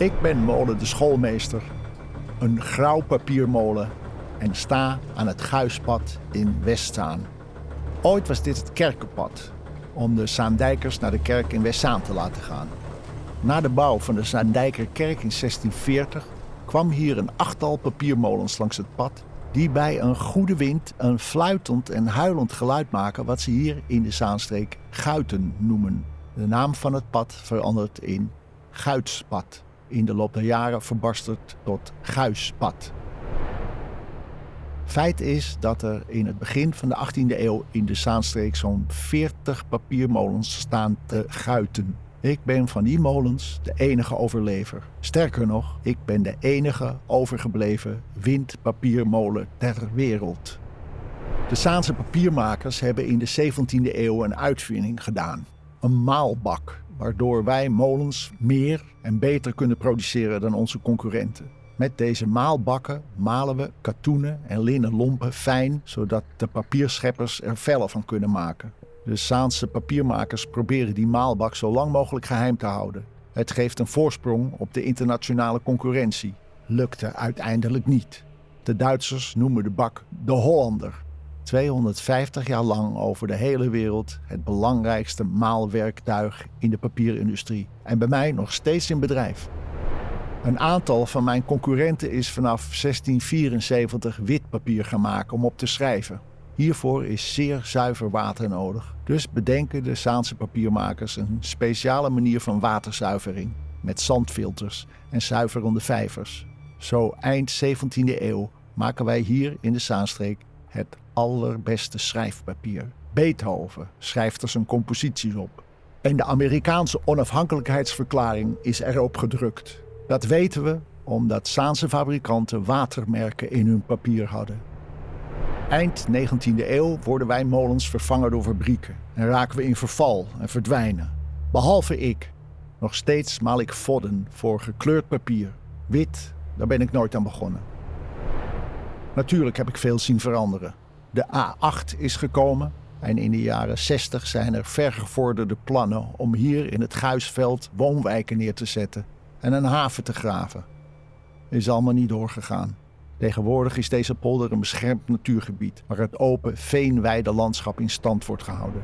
Ik ben molen de schoolmeester, een grauw papiermolen en sta aan het Guispad in Westzaan. Ooit was dit het kerkenpad om de Zaandijkers naar de kerk in Westzaan te laten gaan. Na de bouw van de Zaandijkerkerk in 1640 kwam hier een achttal papiermolens langs het pad die bij een goede wind een fluitend en huilend geluid maken wat ze hier in de Zaanstreek Guiten noemen. De naam van het pad verandert in Guitspad. In de loop der jaren verbasterd tot Guispad. Feit is dat er in het begin van de 18e eeuw in de Zaanstreek zo'n 40 papiermolens staan te guiten. Ik ben van die molens de enige overlever. Sterker nog, ik ben de enige overgebleven windpapiermolen ter wereld. De Zaanse papiermakers hebben in de 17e eeuw een uitvinding gedaan. Een maalbak, waardoor wij molens meer en beter kunnen produceren dan onze concurrenten. Met deze maalbakken malen we katoenen en linnen lompen fijn, zodat de papierscheppers er vellen van kunnen maken. De Saanse papiermakers proberen die maalbak zo lang mogelijk geheim te houden. Het geeft een voorsprong op de internationale concurrentie. Lukte uiteindelijk niet. De Duitsers noemen de bak de Hollander. 250 jaar lang over de hele wereld het belangrijkste maalwerktuig in de papierindustrie. En bij mij nog steeds in bedrijf. Een aantal van mijn concurrenten is vanaf 1674 wit papier gaan maken om op te schrijven. Hiervoor is zeer zuiver water nodig. Dus bedenken de Saanse papiermakers een speciale manier van waterzuivering. Met zandfilters en zuiverende vijvers. Zo eind 17e eeuw maken wij hier in de Zaanstreek het allerbeste schrijfpapier. Beethoven schrijft er zijn composities op. En de Amerikaanse onafhankelijkheidsverklaring is erop gedrukt. Dat weten we omdat Zaanse fabrikanten watermerken in hun papier hadden. Eind 19e eeuw worden wij molens vervangen door fabrieken en raken we in verval en verdwijnen. Behalve ik. Nog steeds maal ik vodden voor gekleurd papier. Wit, daar ben ik nooit aan begonnen. Natuurlijk heb ik veel zien veranderen. De A8 is gekomen en in de jaren 60 zijn er vergevorderde plannen om hier in het Guisveld woonwijken neer te zetten en een haven te graven. Is allemaal niet doorgegaan. Tegenwoordig is deze polder een beschermd natuurgebied waar het open veenweide landschap in stand wordt gehouden.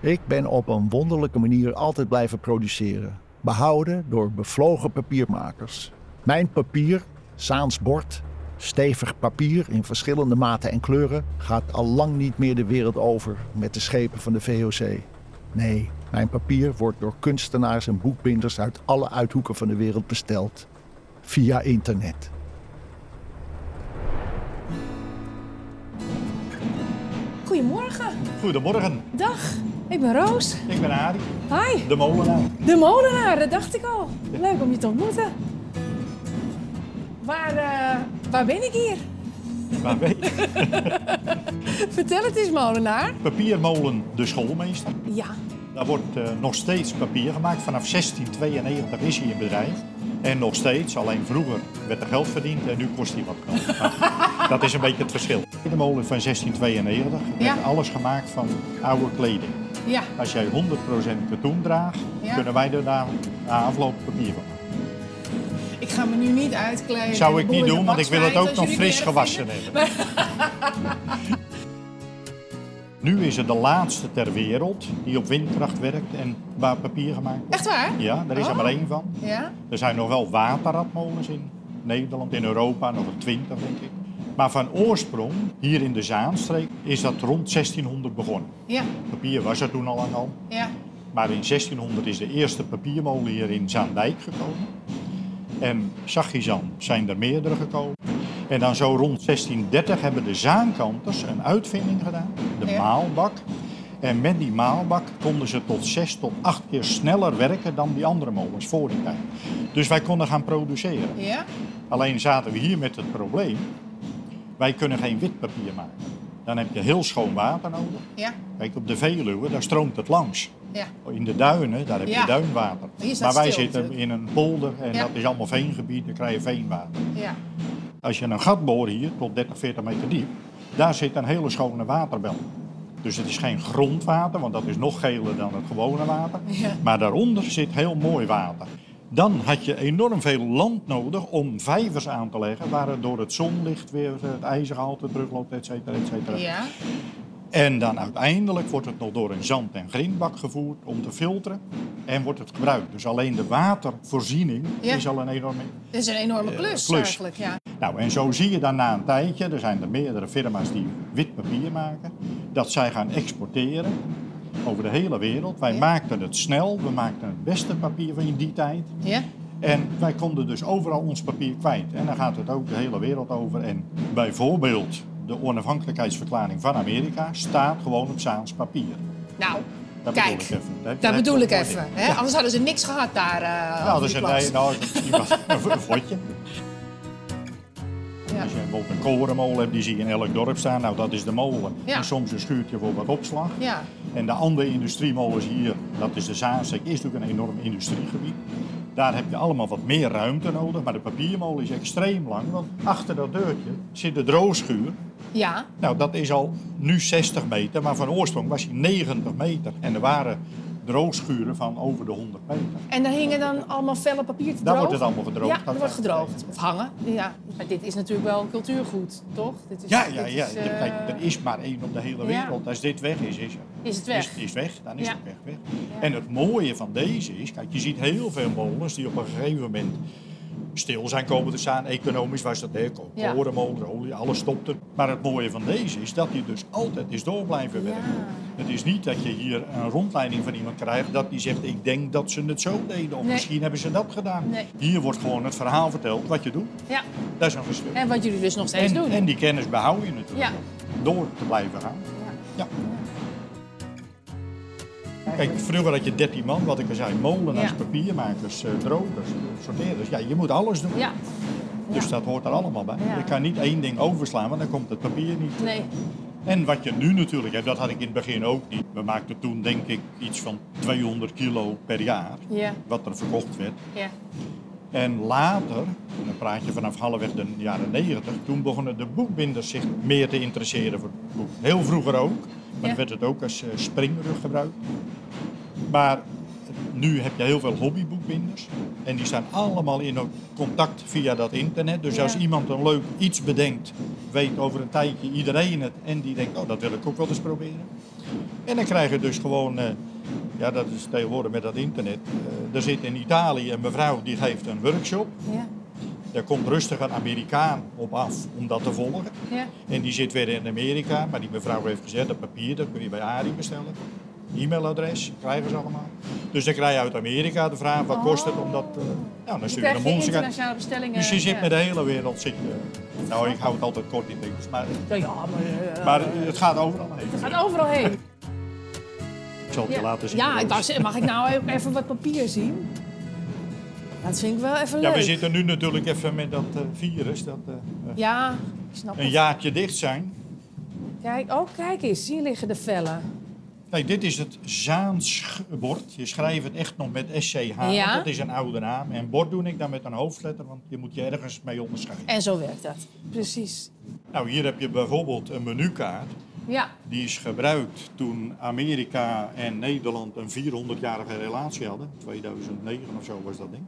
Ik ben op een wonderlijke manier altijd blijven produceren, behouden door bevlogen papiermakers. Mijn papier, Saans bord, stevig papier in verschillende maten en kleuren, gaat al lang niet meer de wereld over met de schepen van de VOC. Nee, mijn papier wordt door kunstenaars en boekbinders uit alle uithoeken van de wereld besteld. Via internet. Goedemorgen. Goedemorgen, Dag, ik ben Roos. ik ben Arie, Hi. de molenaar. De molenaar, dat dacht ik al. Leuk om je te ontmoeten. Waar, eh, waar ben ik hier? Maar weet je, Vertel het eens, molenaar. papiermolen De Schoolmeester. Ja. Daar wordt eh, nog steeds papier gemaakt. Vanaf 1692 is hij in bedrijf. En nog steeds, alleen vroeger werd er geld verdiend en nu kost hij wat geld. Maar dat is een beetje het verschil. De molen van 1692 Ja. werd alles gemaakt van oude kleding. Ja. Als jij 100% katoen draagt, Ja. kunnen wij er na, na afloop papier van maken. Ik ga me nu niet uitkleden. Zou ik niet doen, want ik wil het ook nog fris gewassen hebben. Nu is het de laatste ter wereld die op windkracht werkt en waar papier gemaakt wordt. Echt waar? Ja, daar is er Oh. maar één van. Ja? Er zijn nog wel waterradmolens in Nederland, in Europa, nog een twintig denk ik. Maar van oorsprong, hier in de Zaanstreek, is dat rond 1600 begonnen. Ja. Papier was er toen al lang al. Ja. Maar in 1600 is de eerste papiermolen hier in Zaandijk gekomen. En Zachizan zijn er meerdere gekomen. En dan zo rond 1630 hebben de Zaankanters een uitvinding gedaan, de Ja. maalbak. En met die maalbak konden ze tot zes tot acht keer sneller werken dan die andere molens voor die tijd. Dus wij konden gaan produceren. Ja? Alleen zaten we hier met het probleem, wij kunnen geen wit papier maken. Dan heb je heel schoon water nodig. Ja. Kijk, op de Veluwe, daar stroomt het langs. Ja. In de duinen, daar heb je Ja. duinwater. Maar wij stil zitten natuurlijk. in een polder en dat is allemaal veengebied, dan krijg je veenwater. Ja. Als je een gat boort hier, tot 30, 40 meter diep, daar zit een hele schone waterbel. Dus het is geen grondwater, want dat is nog geler dan het gewone water. Maar daaronder zit heel mooi water. Dan had je enorm veel land nodig om vijvers aan te leggen, waar het door het zonlicht weer het ijzergehalte terugloopt, et cetera, et cetera. Ja. En dan uiteindelijk wordt het nog door een zand- en grindbak gevoerd om te filteren en wordt het gebruikt. Dus alleen de watervoorziening Ja. is al een enorme Dat is een enorme Eh, klus, klus. eigenlijk. Ja. Nou, en zo zie je dan na een tijdje, er zijn er meerdere firma's die wit papier maken, dat zij gaan exporteren over de hele wereld. Wij Ja. maakten het snel, we maakten het beste papier van die tijd. Ja? En wij konden dus overal ons papier kwijt. En dan gaat het ook de hele wereld over. En bijvoorbeeld de onafhankelijkheidsverklaring van Amerika staat gewoon op Zaans papier. Nou, Dat kijk. bedoel ik even. Daar- Dat daar bedoel ik even. Hè? Anders hadden ze niks gehad daar. eh Nou, plas. nee, nou, misschien een vodje. Ja. Als je bijvoorbeeld een korenmolen hebt, die zie je in elk dorp staan. Nou, dat is de molen. Ja. En soms een schuurtje voor wat opslag. Ja. En de andere industriemolens hier, dat is de Zaanstreek, is natuurlijk een enorm industriegebied. Daar heb je allemaal wat meer ruimte nodig. Maar de papiermolen is extreem lang, want achter dat deurtje zit de droogschuur. ja. Nou, dat is al nu 60 meter, maar van oorsprong was hij 90 meter. En er waren droogschuren van over de 100 meter. En daar hingen dan allemaal velle papier te Daar drogen? wordt het allemaal gedroogd. Ja, Dat dat wordt gedroogd. Of hangen. Ja. Maar dit is natuurlijk wel cultuurgoed, toch? Dit is, Ja, ja, dit ja. is, eh, Kijk, er is maar één op de hele ja. wereld. Als dit weg is, is, Is het weg? Is, is weg. Dan is Ja. het weg, weg. En het mooie van deze is, kijk, je ziet heel veel molens die op een gegeven moment stil zijn komen te staan. Economisch was dat, hè, ko- Ja. korenmolens, olie, alles stopte. Maar het mooie van deze is dat die dus altijd is door blijven werken. Het is niet dat je hier een rondleiding van iemand krijgt dat die zegt, ik denk dat ze het zo deden. Of Nee. misschien hebben ze dat gedaan. Nee. Hier wordt gewoon het verhaal verteld wat je doet. Ja. Dat is een verschil. En wat jullie dus nog steeds En, doen. en die kennis behoud je natuurlijk. Ja. Door te blijven gaan. Ja. Kijk, vroeger had je 13 man, wat ik al zei, molenaars, Ja. papiermakers, eh, drogers, sorteerders. Ja, je moet alles doen. Ja. Dus dat hoort er allemaal bij. Je kan niet één ding overslaan, want dan komt het papier niet. Nee. En wat je nu natuurlijk hebt, dat had ik in het begin ook niet. We maakten toen denk ik iets van 200 kilo per jaar, Ja. wat er verkocht werd. Ja. En later, en dan praat je vanaf halfweg de jaren 90, toen begonnen de boekbinders zich meer te interesseren voor het boek. Heel vroeger ook, maar Ja. dan werd het ook als eh, springrug gebruikt. Maar nu heb je heel veel hobbyboekbinders en die staan allemaal in contact via dat internet. Dus Ja. als iemand een leuk iets bedenkt, weet over een tijdje iedereen het en die denkt, oh dat wil ik ook wel eens proberen. En dan krijg je dus gewoon, eh, ja dat is tegenwoordig met dat internet, eh, er zit in Italië een mevrouw die geeft een workshop. Ja. Daar komt rustig een Amerikaan op af om dat te volgen. Ja. En die zit weer in Amerika, maar die mevrouw heeft gezegd, dat papier dat kun je bij Ari bestellen. E-mailadres krijgen ze allemaal. Dus dan krijg je uit Amerika de vraag, wat kost het om dat... eh, nou, dan stuur je een internationale bestellingen. Dus je zit ja. met de hele wereld, zit. Nou, ik hou het altijd kort in dingen, maar, Ja, maar... eh, maar het gaat overal heen. het gaat overal heen. Ik zal het je Ja, laten zien. ja mag ik nou even wat papier zien? Dat vind ik wel even Ja, leuk. we zitten nu natuurlijk even met dat eh, virus, dat eh, eh, Ja, ik snap een het. jaartje dicht zijn. Kijk, oh, kijk eens. Hier liggen de vellen. Kijk, dit is het Zaans-bord. Je schrijft het echt nog met SCH, Ja. dat is een oude naam. En bord doe ik dan met een hoofdletter, want je moet je ergens mee onderscheiden. En zo werkt dat. Precies. Nou, hier heb je bijvoorbeeld een menukaart. Ja. Die is gebruikt toen Amerika en Nederland een 400-jarige relatie hadden. 2009 of zo was dat ding.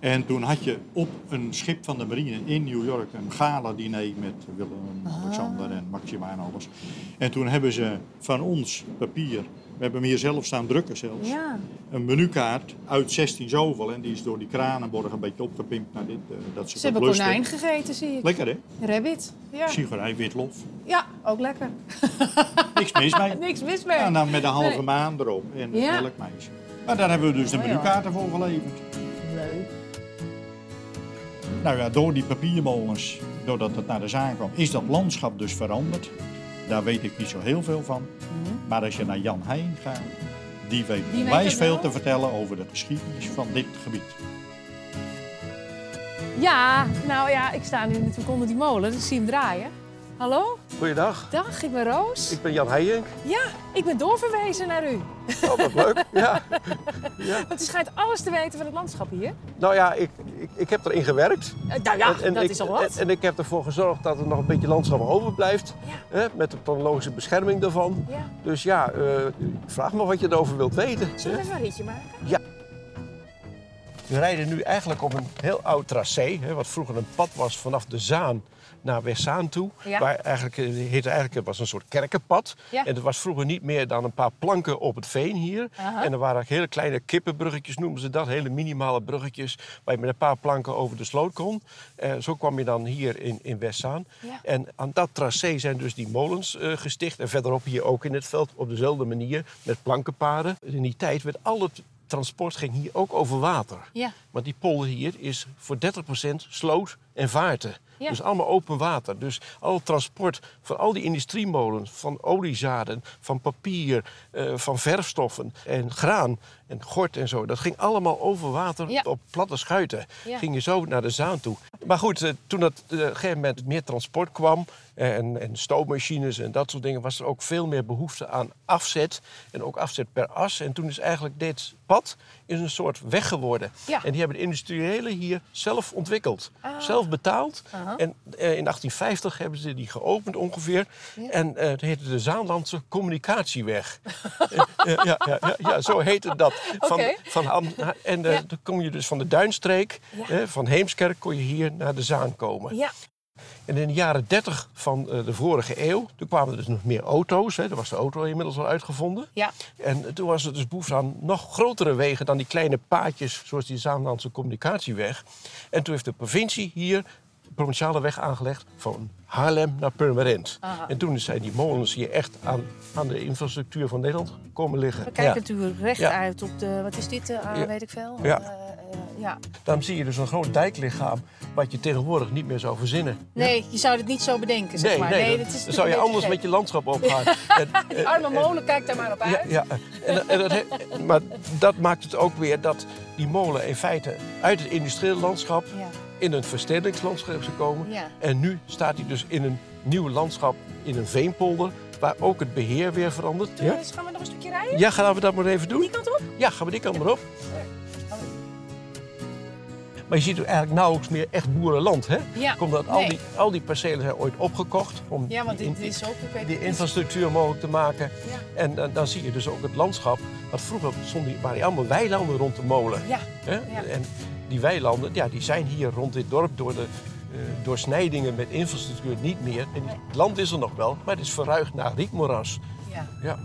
En toen had je op een schip van de marine in New York een gala-diner met Willem, Alexander en Maxima en alles. En toen hebben ze van ons papier, we hebben hem hier zelf staan drukken zelfs, Ja. een menukaart uit 16 zoveel. En die is door die Kranenborg een beetje opgepimpt naar dit. eh, dat ze Ze hebben lusten. konijn gegeten, zie ik. Lekker hè? Rabbit. Ja. Sigurij witlof. Ja, ook lekker. Niks mis mee. Niks mis mee. Ja, nou met een halve Nee. maan erop en Ja. melkmeisje. Maar daar hebben we dus de Oh, menukaarten voor geleverd. Leuk. Nou ja, door die papiermolens, doordat het naar de zaak kwam, is dat landschap dus veranderd. Daar weet ik niet zo heel veel van. Maar als je naar Jan Heijn gaat, die weet Mhm. onwijs het veel te vertellen over de geschiedenis van dit gebied. Ja, nou ja, ik sta nu natuurlijk onder die molen, dus ik zie hem draaien. Hallo? Goeiedag, Dag, ik ben Roos. ik ben Jan Heijenk. Ja, ik ben doorverwezen naar u. Oh, wat leuk. Ja. ja. Want u schijnt alles te weten van het landschap hier. Nou ja, ik, ik, ik heb erin gewerkt. Eh, nou ja, En- en dat ik, is al wat. En, en ik heb ervoor gezorgd dat er nog een beetje landschap overblijft. Ja. Hè, met de planologische bescherming daarvan. Ja. Dus ja, eh, vraag me wat je erover wilt weten. Zullen we even een ritje maken? Ja. We rijden nu eigenlijk op een heel oud tracé, hè, wat vroeger een pad was vanaf de Zaan naar Westzaan toe. Ja. Waar eigenlijk, eh, heette eigenlijk, het was een soort kerkenpad. Ja. En het was vroeger niet meer dan een paar planken op het veen hier. En er waren hele kleine kippenbruggetjes, noemen ze dat. Hele minimale bruggetjes, waar je met een paar planken over de sloot kon. Eh, zo kwam je dan hier in, in Westzaan. Ja. En aan dat tracé zijn dus die molens eh, gesticht. En verderop hier ook in het veld op dezelfde manier met plankenpaden. In die tijd werd al het transport ging hier ook over water. Ja. Want die polder hier is voor 30% sloot en vaarten. Ja. Dus allemaal open water. Dus al het transport van al die industriemolens, van oliezaden, van papier, eh, van verfstoffen en graan en gort en zo. Dat ging allemaal over water Ja. op platte schuiten. Ja. Ging je zo naar de Zaan toe. Maar goed, eh, toen dat eh, op een gegeven moment meer transport kwam en, en stoommachines en dat soort dingen, was er ook veel meer behoefte aan afzet. En ook afzet per as. En toen is eigenlijk dit pad is een soort weg geworden. Ja. En die hebben de industriëlen hier zelf ontwikkeld. Ah. Zelf betaald. En eh, in 1850 hebben ze die geopend ongeveer. Ja. En eh het heette de Zaanlandse Communicatieweg. Eh, ja, ja, ja, ja, zo heette dat. Van, van, en dan kom je dus van de Duinstreek, van Heemskerk, kon je hier naar de Zaan komen. En in de jaren 30 van eh, de vorige eeuw, toen kwamen er dus nog meer auto's. Hè. Er was de auto inmiddels al uitgevonden. Ja. En toen was er dus behoefte aan nog grotere wegen dan die kleine paadjes, zoals die Zaanlandse communicatieweg. En toen heeft de provincie hier provinciale weg aangelegd van Haarlem naar Purmerend. Aha. En toen zijn die molens hier echt aan, aan de infrastructuur van Nederland komen liggen. We kijken natuurlijk recht Ja. uit op de, wat is dit, ah, Ja. weet ik veel. Ja. Eh, ja. Dan zie je dus een groot dijklichaam wat je tegenwoordig niet meer zou verzinnen. Nee, je zou het niet zo bedenken, zeg Nee, maar. nee, dat is dan zou je anders met je landschap opgaan. En- Die arme en- molen, kijk daar maar op Ja, uit. ja. En, en dat, he- maar dat maakt het ook weer dat die molen in feite uit het industriële landschap Ja. In een verstedelijkslandschap is gekomen. Ja. En nu staat hij dus in een nieuw landschap, in een veenpolder, waar ook het beheer weer verandert. Ja, dus gaan we nog een stukje rijden? ja gaan we dat maar even doen? Die kant op? Ja, gaan we die kant maar op. Maar je ziet eigenlijk nauwelijks meer echt boerenland, hè? Ja. Omdat al, Nee. die, al die percelen zijn ooit opgekocht om Ja, want die, dit is ook... ik weet die infrastructuur mogelijk te maken. Ja. En dan, dan zie je dus ook het landschap. Want vroeger stonden, waren die allemaal weilanden rond de molen. Ja. Hè? Ja. En die weilanden ja, die zijn hier rond dit dorp door de eh, doorsnijdingen met infrastructuur niet meer. En het land is er nog wel, maar het is verruigd naar rietmoeras. Ja. Ja.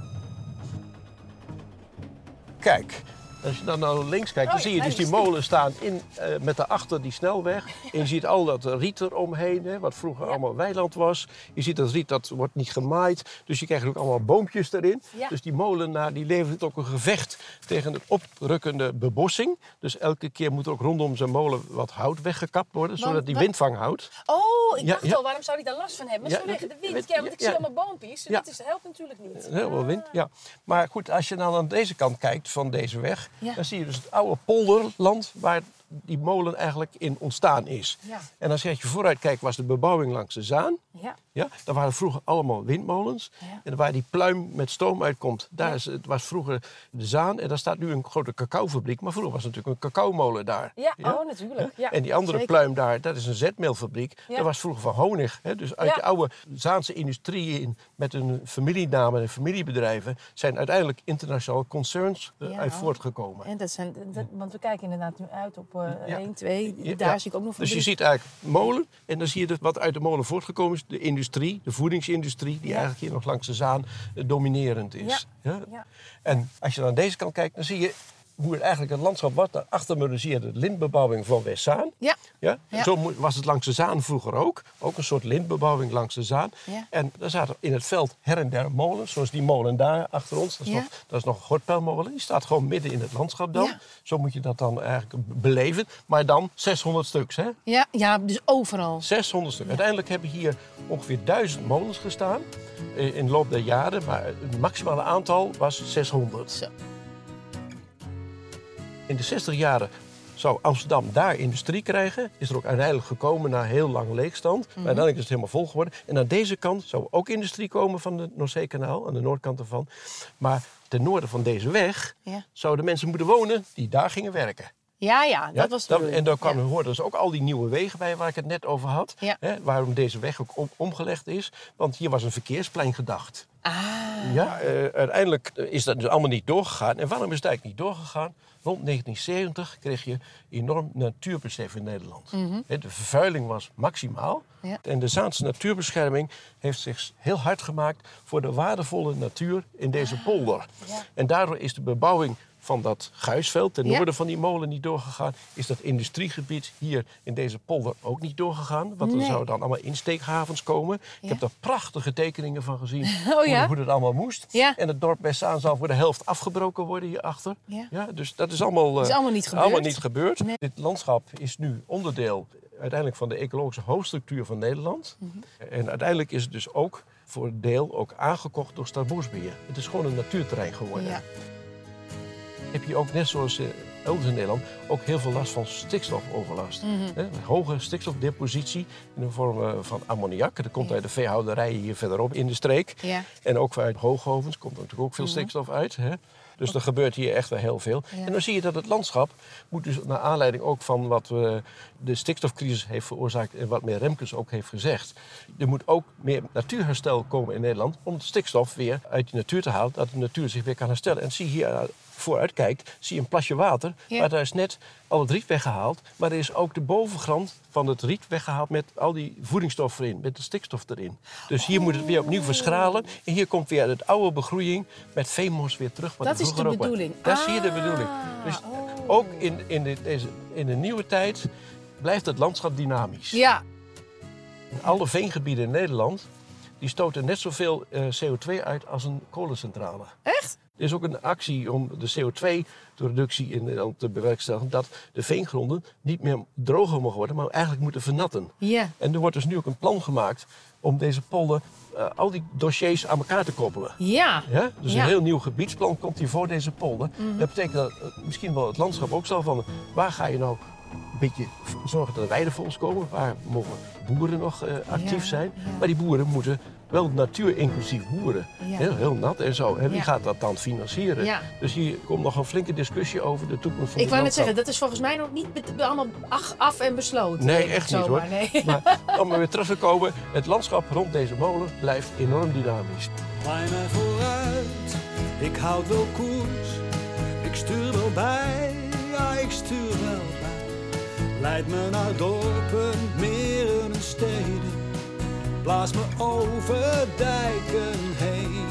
Kijk, als je dan naar links kijkt, dan Oh, zie je dus die molen staan in, eh, met daarachter die snelweg. En je ziet al dat riet eromheen, hè, wat vroeger Ja. allemaal weiland was. Je ziet dat riet, dat wordt niet gemaaid. Dus je krijgt ook allemaal boompjes erin. Ja. Dus die molenaar die levert ook een gevecht tegen een oprukkende bebossing. Dus elke keer moet er ook rondom zijn molen wat hout weggekapt worden, zodat die windvang houdt. Oh, ik dacht ja. al, waarom zou hij daar last van hebben? Maar vanwege de wind. Ja, want ik zie allemaal boompjes. Ja. Dat helpt natuurlijk niet. Heel veel wind, ja. Maar goed, als je dan aan deze kant kijkt van deze weg... Ja. dan zie je dus het oude polderland waar die molen eigenlijk in ontstaan is. Ja. En als je vooruit kijkt was de bebouwing langs de Zaan. Ja. Ja, daar waren vroeger allemaal windmolens. Ja. En waar die pluim met stoom uitkomt, daar is, het was vroeger de Zaan. En daar staat nu een grote cacaofabriek. Maar vroeger was er natuurlijk een cacaomolen daar. Ja, oh, natuurlijk. Ja, en die andere zeker. pluim daar, dat is een zetmeelfabriek. Dat was vroeger van honig. Hè? Dus uit de oude Zaanse industrie in, met hun familienamen en familiebedrijven... zijn uiteindelijk internationale concerns eh, uit voortgekomen. En dat zijn, dat, want we kijken inderdaad nu uit op Ja. 1, 2. Ja, Daar ja. zie ik ook nog Dus je ziet eigenlijk molen en dan zie je wat uit de molen voortgekomen is. De industrie, de voedingsindustrie, die eigenlijk hier nog langs de Zaan eh, dominerend is. Ja? Ja. En als je dan aan deze kant kijkt, dan zie je hoe het eigenlijk het landschap was. Daarachter me dan zie je de lintbebouwing van Westzaan. Ja. Ja? Ja. Zo was het langs de Zaan vroeger ook. Ook een soort lintbebouwing langs de Zaan. Ja. En er zaten in het veld her en der molens. Zoals die molen daar achter ons. Dat is, Ja. nog, dat is nog een gortpijlmolen. Die staat gewoon midden in het landschap dan. Ja. Zo moet je dat dan eigenlijk beleven. Maar dan 600 stuks. Hè? Ja, ja, dus overal. 600 stuks. Uiteindelijk hebben hier ongeveer 1000 molens gestaan. eh, In de loop der jaren. Maar het maximale aantal was 600. Zo. In de 60 jaren zou Amsterdam daar industrie krijgen. Is er ook uiteindelijk gekomen na heel lang leegstand. Maar uiteindelijk is het helemaal vol geworden. En aan deze kant zou ook industrie komen van het Noordzeekanaal. Aan de noordkant ervan. Maar ten noorden van deze weg Ja. zouden mensen moeten wonen die daar gingen werken. Ja, ja, dat was de. En dan kwamen hoorden dus ook al die nieuwe wegen bij waar ik het net over had. Hè, waarom deze weg ook om- omgelegd is. Want hier was een verkeersplein gedacht. Ah, Ja, eh, uiteindelijk is dat dus allemaal niet doorgegaan. En waarom is het eigenlijk niet doorgegaan? rond 1970 kreeg je enorm natuurbesef in Nederland. Hè, De vervuiling was maximaal. Ja. En de Zaanse natuurbescherming heeft zich heel hard gemaakt voor de waardevolle natuur in deze polder. ja. En daardoor is de bebouwing van dat Guisveld, ten Ja. noorden van die molen, niet doorgegaan. Is dat industriegebied hier in deze polder ook niet doorgegaan. Want er Nee. zouden dan allemaal insteekhavens komen. Ik heb daar prachtige tekeningen van gezien. Oh ja? hoe, dat allemaal moest. En het dorp Westzaan zal voor de helft afgebroken worden hierachter. Ja. dus dat is allemaal, is eh, allemaal niet gebeurd. allemaal niet gebeurd. Nee. Dit landschap is nu onderdeel uiteindelijk van de ecologische hoofdstructuur van Nederland. Mhm. En uiteindelijk is het dus ook voor een deel ook aangekocht door Staatsbosbeheer. Het is gewoon een natuurterrein geworden. Heb je ook, net zoals eh, elders in Nederland, ook heel veel last van stikstofoverlast. Mhm. Een hoge stikstofdepositie in de vorm eh, van ammoniak. Dat komt uit de veehouderijen hier verderop in de streek. Ja. En ook uit hoogovens komt er natuurlijk ook veel stikstof uit. Hè? Dus er gebeurt hier echt wel heel veel. Ja. En dan zie je dat het landschap moet dus naar aanleiding ook van wat we de stikstofcrisis heeft veroorzaakt en wat meneer Remkes ook heeft gezegd. Er moet ook meer natuurherstel komen in Nederland om de stikstof weer uit de natuur te halen, dat de natuur zich weer kan herstellen. En zie hier eh, vooruit kijkt, zie je een plasje water, Ja. maar daar is net al het riet weggehaald, maar er is ook de bovengrond van het riet weggehaald met al die voedingsstoffen erin, met de stikstof erin. Dus hier moet het weer opnieuw verschralen en hier komt weer het oude begroeiing met veemos weer terug. wat Dat is de was. bedoeling. Dat is hier de Ah, bedoeling. Dus oh. ook in, in, de, deze, in de nieuwe tijd blijft het landschap dynamisch. Ja. Alle veengebieden in Nederland die stoten net zoveel eh, CO2 uit als een kolencentrale. Echt? Er is ook een actie om de CO2-reductie in Nederland te bewerkstelligen. Dat de veengronden niet meer droger mogen worden, maar eigenlijk moeten vernatten. Ja. En er wordt dus nu ook een plan gemaakt om deze polder, eh, al die dossiers aan elkaar te koppelen. Ja. Ja? Dus Ja. een heel nieuw gebiedsplan komt hier voor deze polder. Dat betekent dat eh, misschien wel het landschap ook zal van... waar ga je nou een beetje zorgen dat er weidevolks komen? Waar mogen boeren nog eh, actief Ja, zijn? ja. Maar die boeren moeten wel natuurinclusief boeren. Ja. Heel, heel nat en zo. En wie Ja. gaat dat dan financieren? Ja. Dus hier komt nog een flinke discussie over de toekomst van Ik wou net zeggen, dat is volgens mij nog niet allemaal af en besloten. Nee, echt niet hoor. Nee. Maar om er weer terug te komen, het landschap rond deze molen blijft enorm dynamisch. Waai mij vooruit, ik houd wel koers. Ik stuur wel bij, ja ik stuur wel bij. Leid me naar dorpen, meren en steden. Blaas me over dijken heen.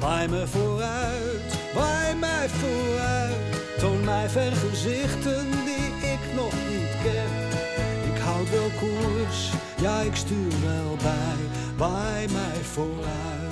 Waai me vooruit, waai mij vooruit. Toon mij vergezichten die ik nog niet ken. Ik houd wel koers, ja ik stuur wel bij. Waai mij vooruit.